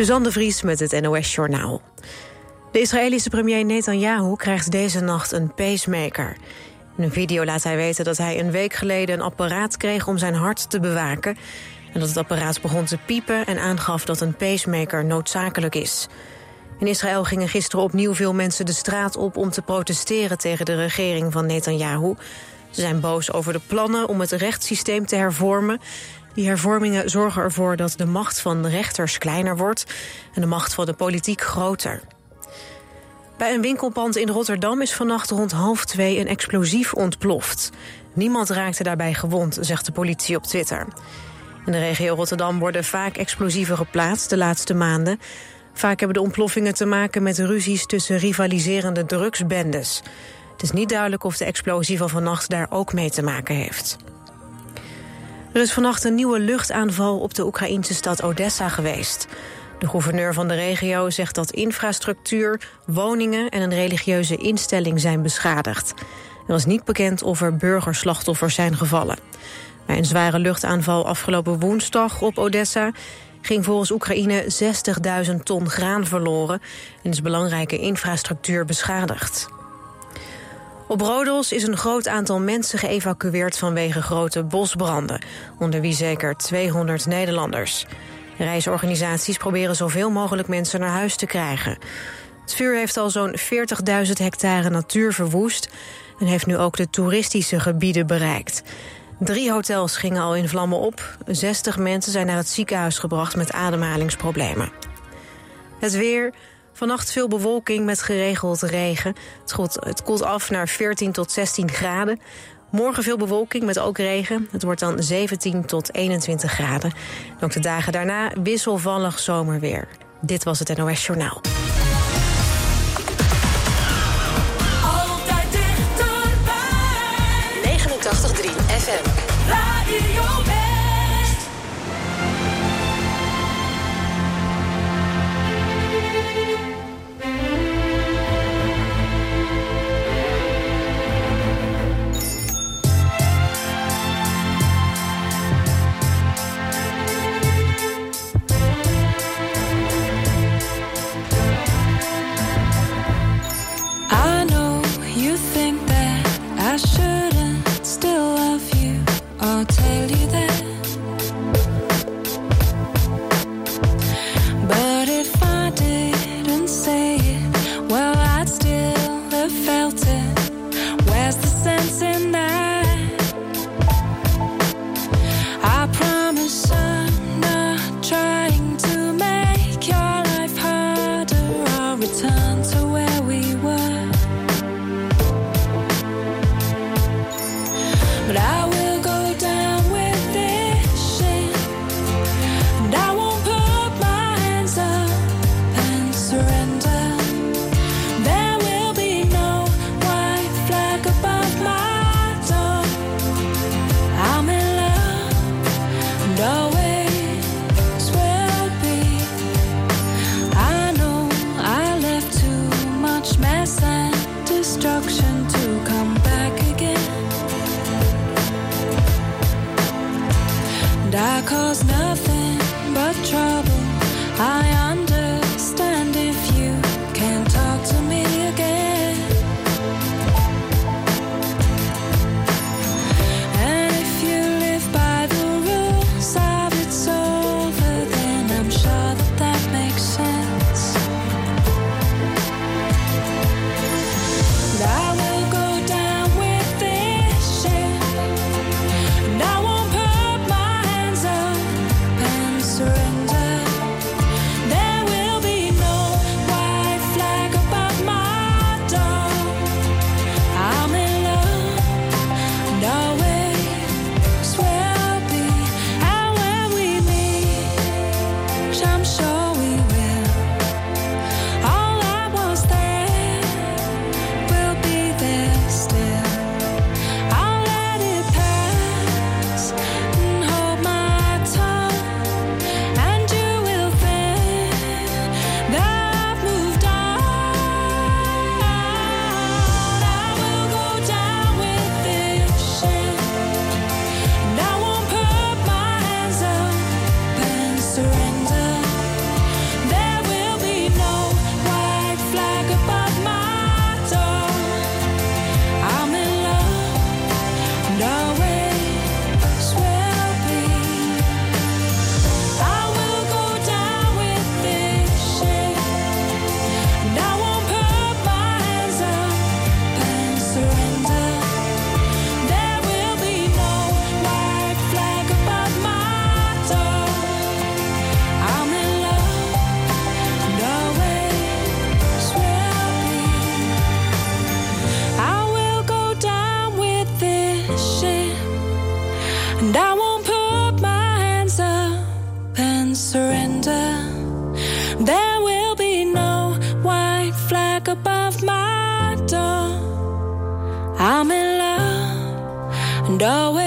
Suzanne Vries met het NOS Journaal. De Israëlische premier Netanyahu krijgt deze nacht een pacemaker. In een video laat hij weten dat hij een week geleden een apparaat kreeg om zijn hart te bewaken. En dat het apparaat begon te piepen en aangaf dat een pacemaker noodzakelijk is. In Israël gingen gisteren opnieuw veel mensen de straat op om te protesteren tegen de regering van Netanyahu. Ze zijn boos over de plannen om het rechtssysteem te hervormen. Die hervormingen zorgen ervoor dat de macht van de rechters kleiner wordt en de macht van de politiek groter. Bij een winkelpand in Rotterdam is vannacht rond half twee een explosief ontploft. Niemand raakte daarbij gewond, zegt de politie op Twitter. In de regio Rotterdam worden vaak explosieven geplaatst de laatste maanden. Vaak hebben de ontploffingen te maken met ruzies tussen rivaliserende drugsbendes. Het is niet duidelijk of de explosie van vannacht daar ook mee te maken heeft. Er is vannacht een nieuwe luchtaanval op de Oekraïnse stad Odessa geweest. De gouverneur van de regio zegt dat infrastructuur, woningen en een religieuze instelling zijn beschadigd. Er is niet bekend of er burgerslachtoffers zijn gevallen. Bij een zware luchtaanval afgelopen woensdag op Odessa ging volgens Oekraïne 60.000 ton graan verloren en is belangrijke infrastructuur beschadigd. Op Rodos is een groot aantal mensen geëvacueerd vanwege grote bosbranden, onder wie zeker 200 Nederlanders. Reisorganisaties proberen zoveel mogelijk mensen naar huis te krijgen. Het vuur heeft al zo'n 40.000 hectare natuur verwoest en heeft nu ook de toeristische gebieden bereikt. Drie hotels gingen al in vlammen op. 60 mensen zijn naar het ziekenhuis gebracht met ademhalingsproblemen. Het weer. Vannacht veel bewolking met geregeld regen. Het koelt, het koelt af naar 14 tot 16 graden. Morgen veel bewolking met ook regen. Het wordt dan 17 tot 21 graden. En ook de dagen daarna wisselvallig zomerweer. Dit was het NOS Journaal. Altijd dichterbij. 89.3 FM. Radio And I won't put my hands up and surrender. There will be no white flag above my door. I'm in love and always.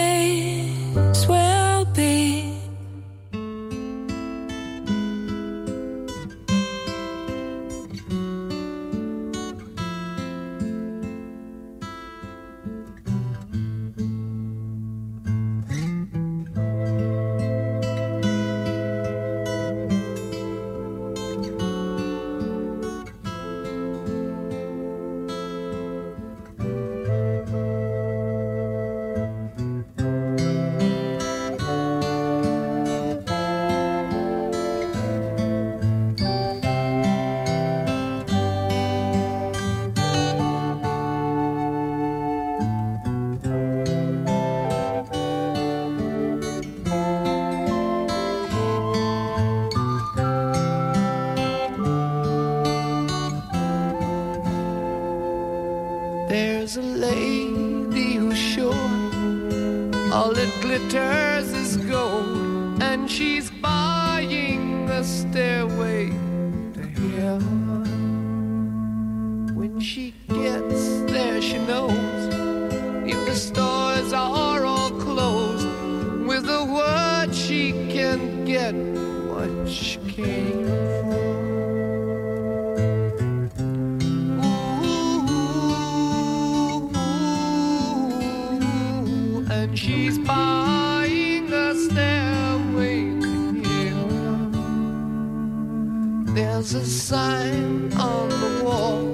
There's a sign on the wall,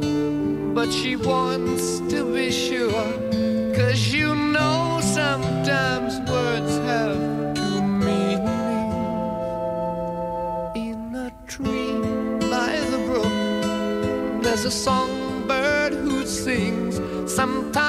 but she wants to be sure. Cause you know sometimes words have two meanings. In a tree by the brook, there's a songbird who sings sometimes.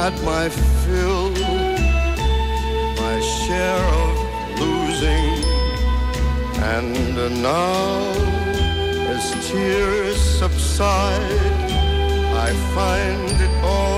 had my fill, my share of losing, and now as tears subside, I find it all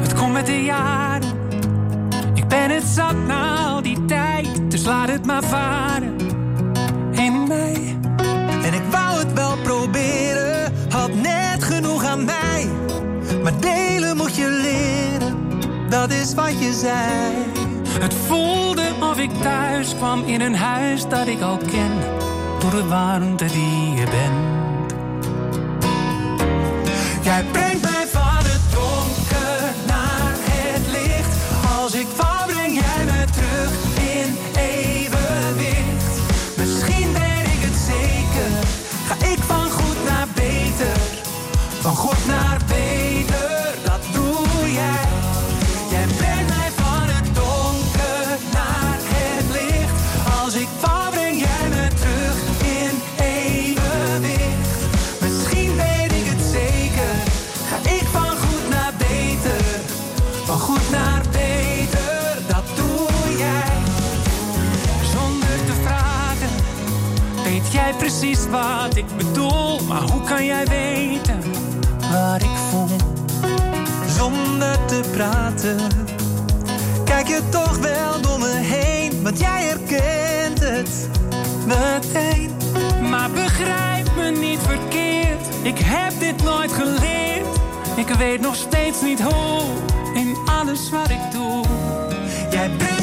Het komt met de jaren. Ik ben het zat na al die tijd. Dus laat het maar varen. In mij. En ik wou het wel proberen, had net genoeg aan mij. Maar delen moet je leren, dat is wat je zei. Het voelde of ik thuis kwam in een huis dat ik al ken. Door de warmte die je bent. Jij brengt mij wat ik bedoel, maar hoe kan jij weten waar ik voel? Zonder te praten, kijk je toch wel door me heen, want jij herkent het meteen. Maar begrijp me niet verkeerd, ik heb dit nooit geleerd. Ik weet nog steeds niet hoe in alles wat ik doe. Jij bent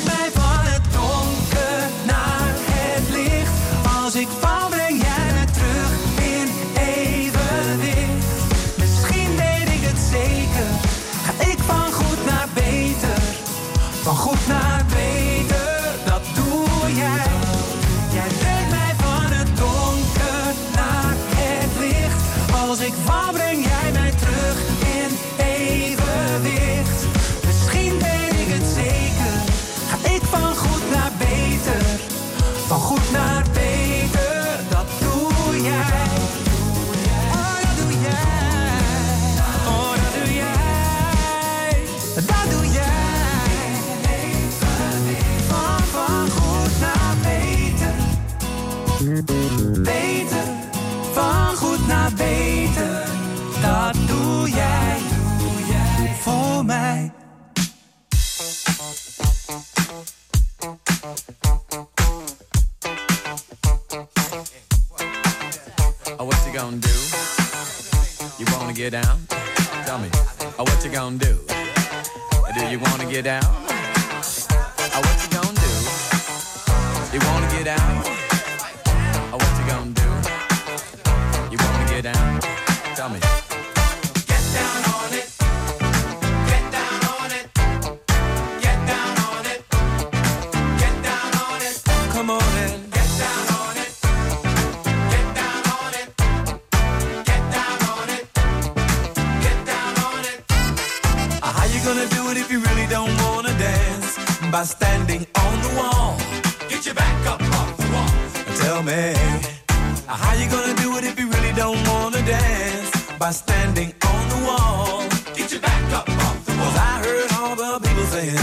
gonna do it if you really don't wanna dance? By standing on the wall. Get your back up off the wall. Tell me, how you gonna do it if you really don't wanna dance? By standing on the wall. Get your back up off the wall. Cause I heard all the people saying.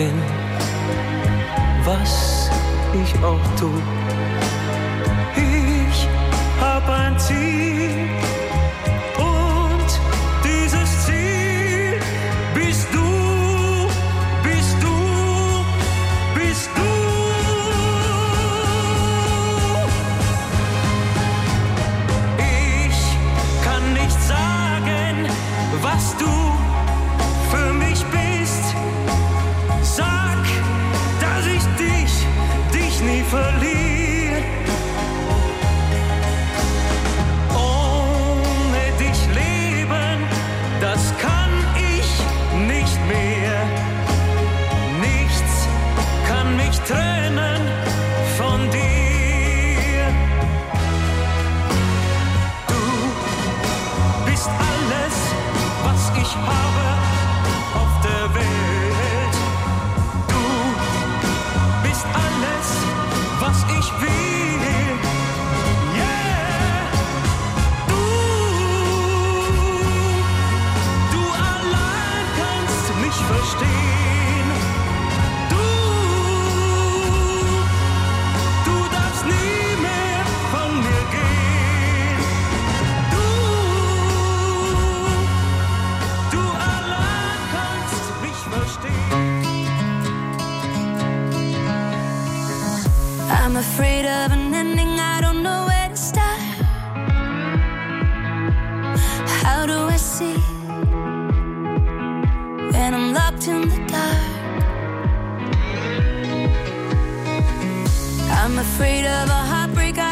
bin, was ich auch tue. I'm afraid of a heartbreak, I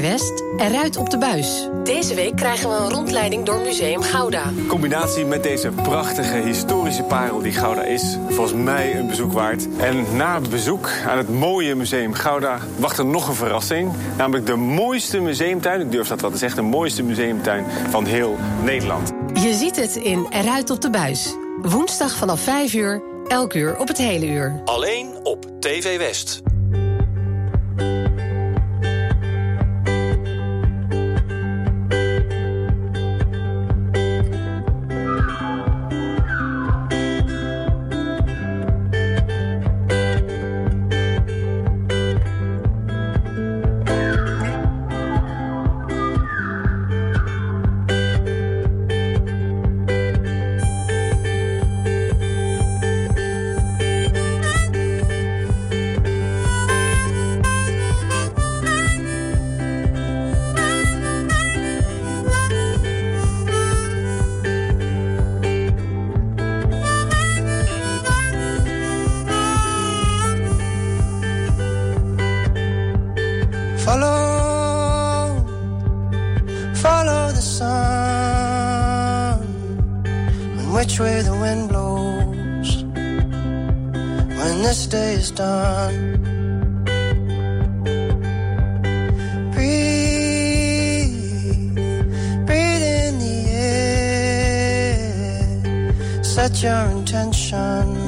West, eruit op de buis. Deze week krijgen we een rondleiding door Museum Gouda. In combinatie met deze prachtige historische parel die Gouda is, volgens mij een bezoek waard. En na het bezoek aan het mooie museum Gouda wacht er nog een verrassing. Namelijk de mooiste museumtuin, ik durf dat wel te zeggen, de mooiste museumtuin van heel Nederland. Je ziet het in Eruit op de buis. Woensdag vanaf 5 uur, elk uur op het hele uur. Alleen op TV West. Day is done. Breathe, breathe in the air, set your intentions,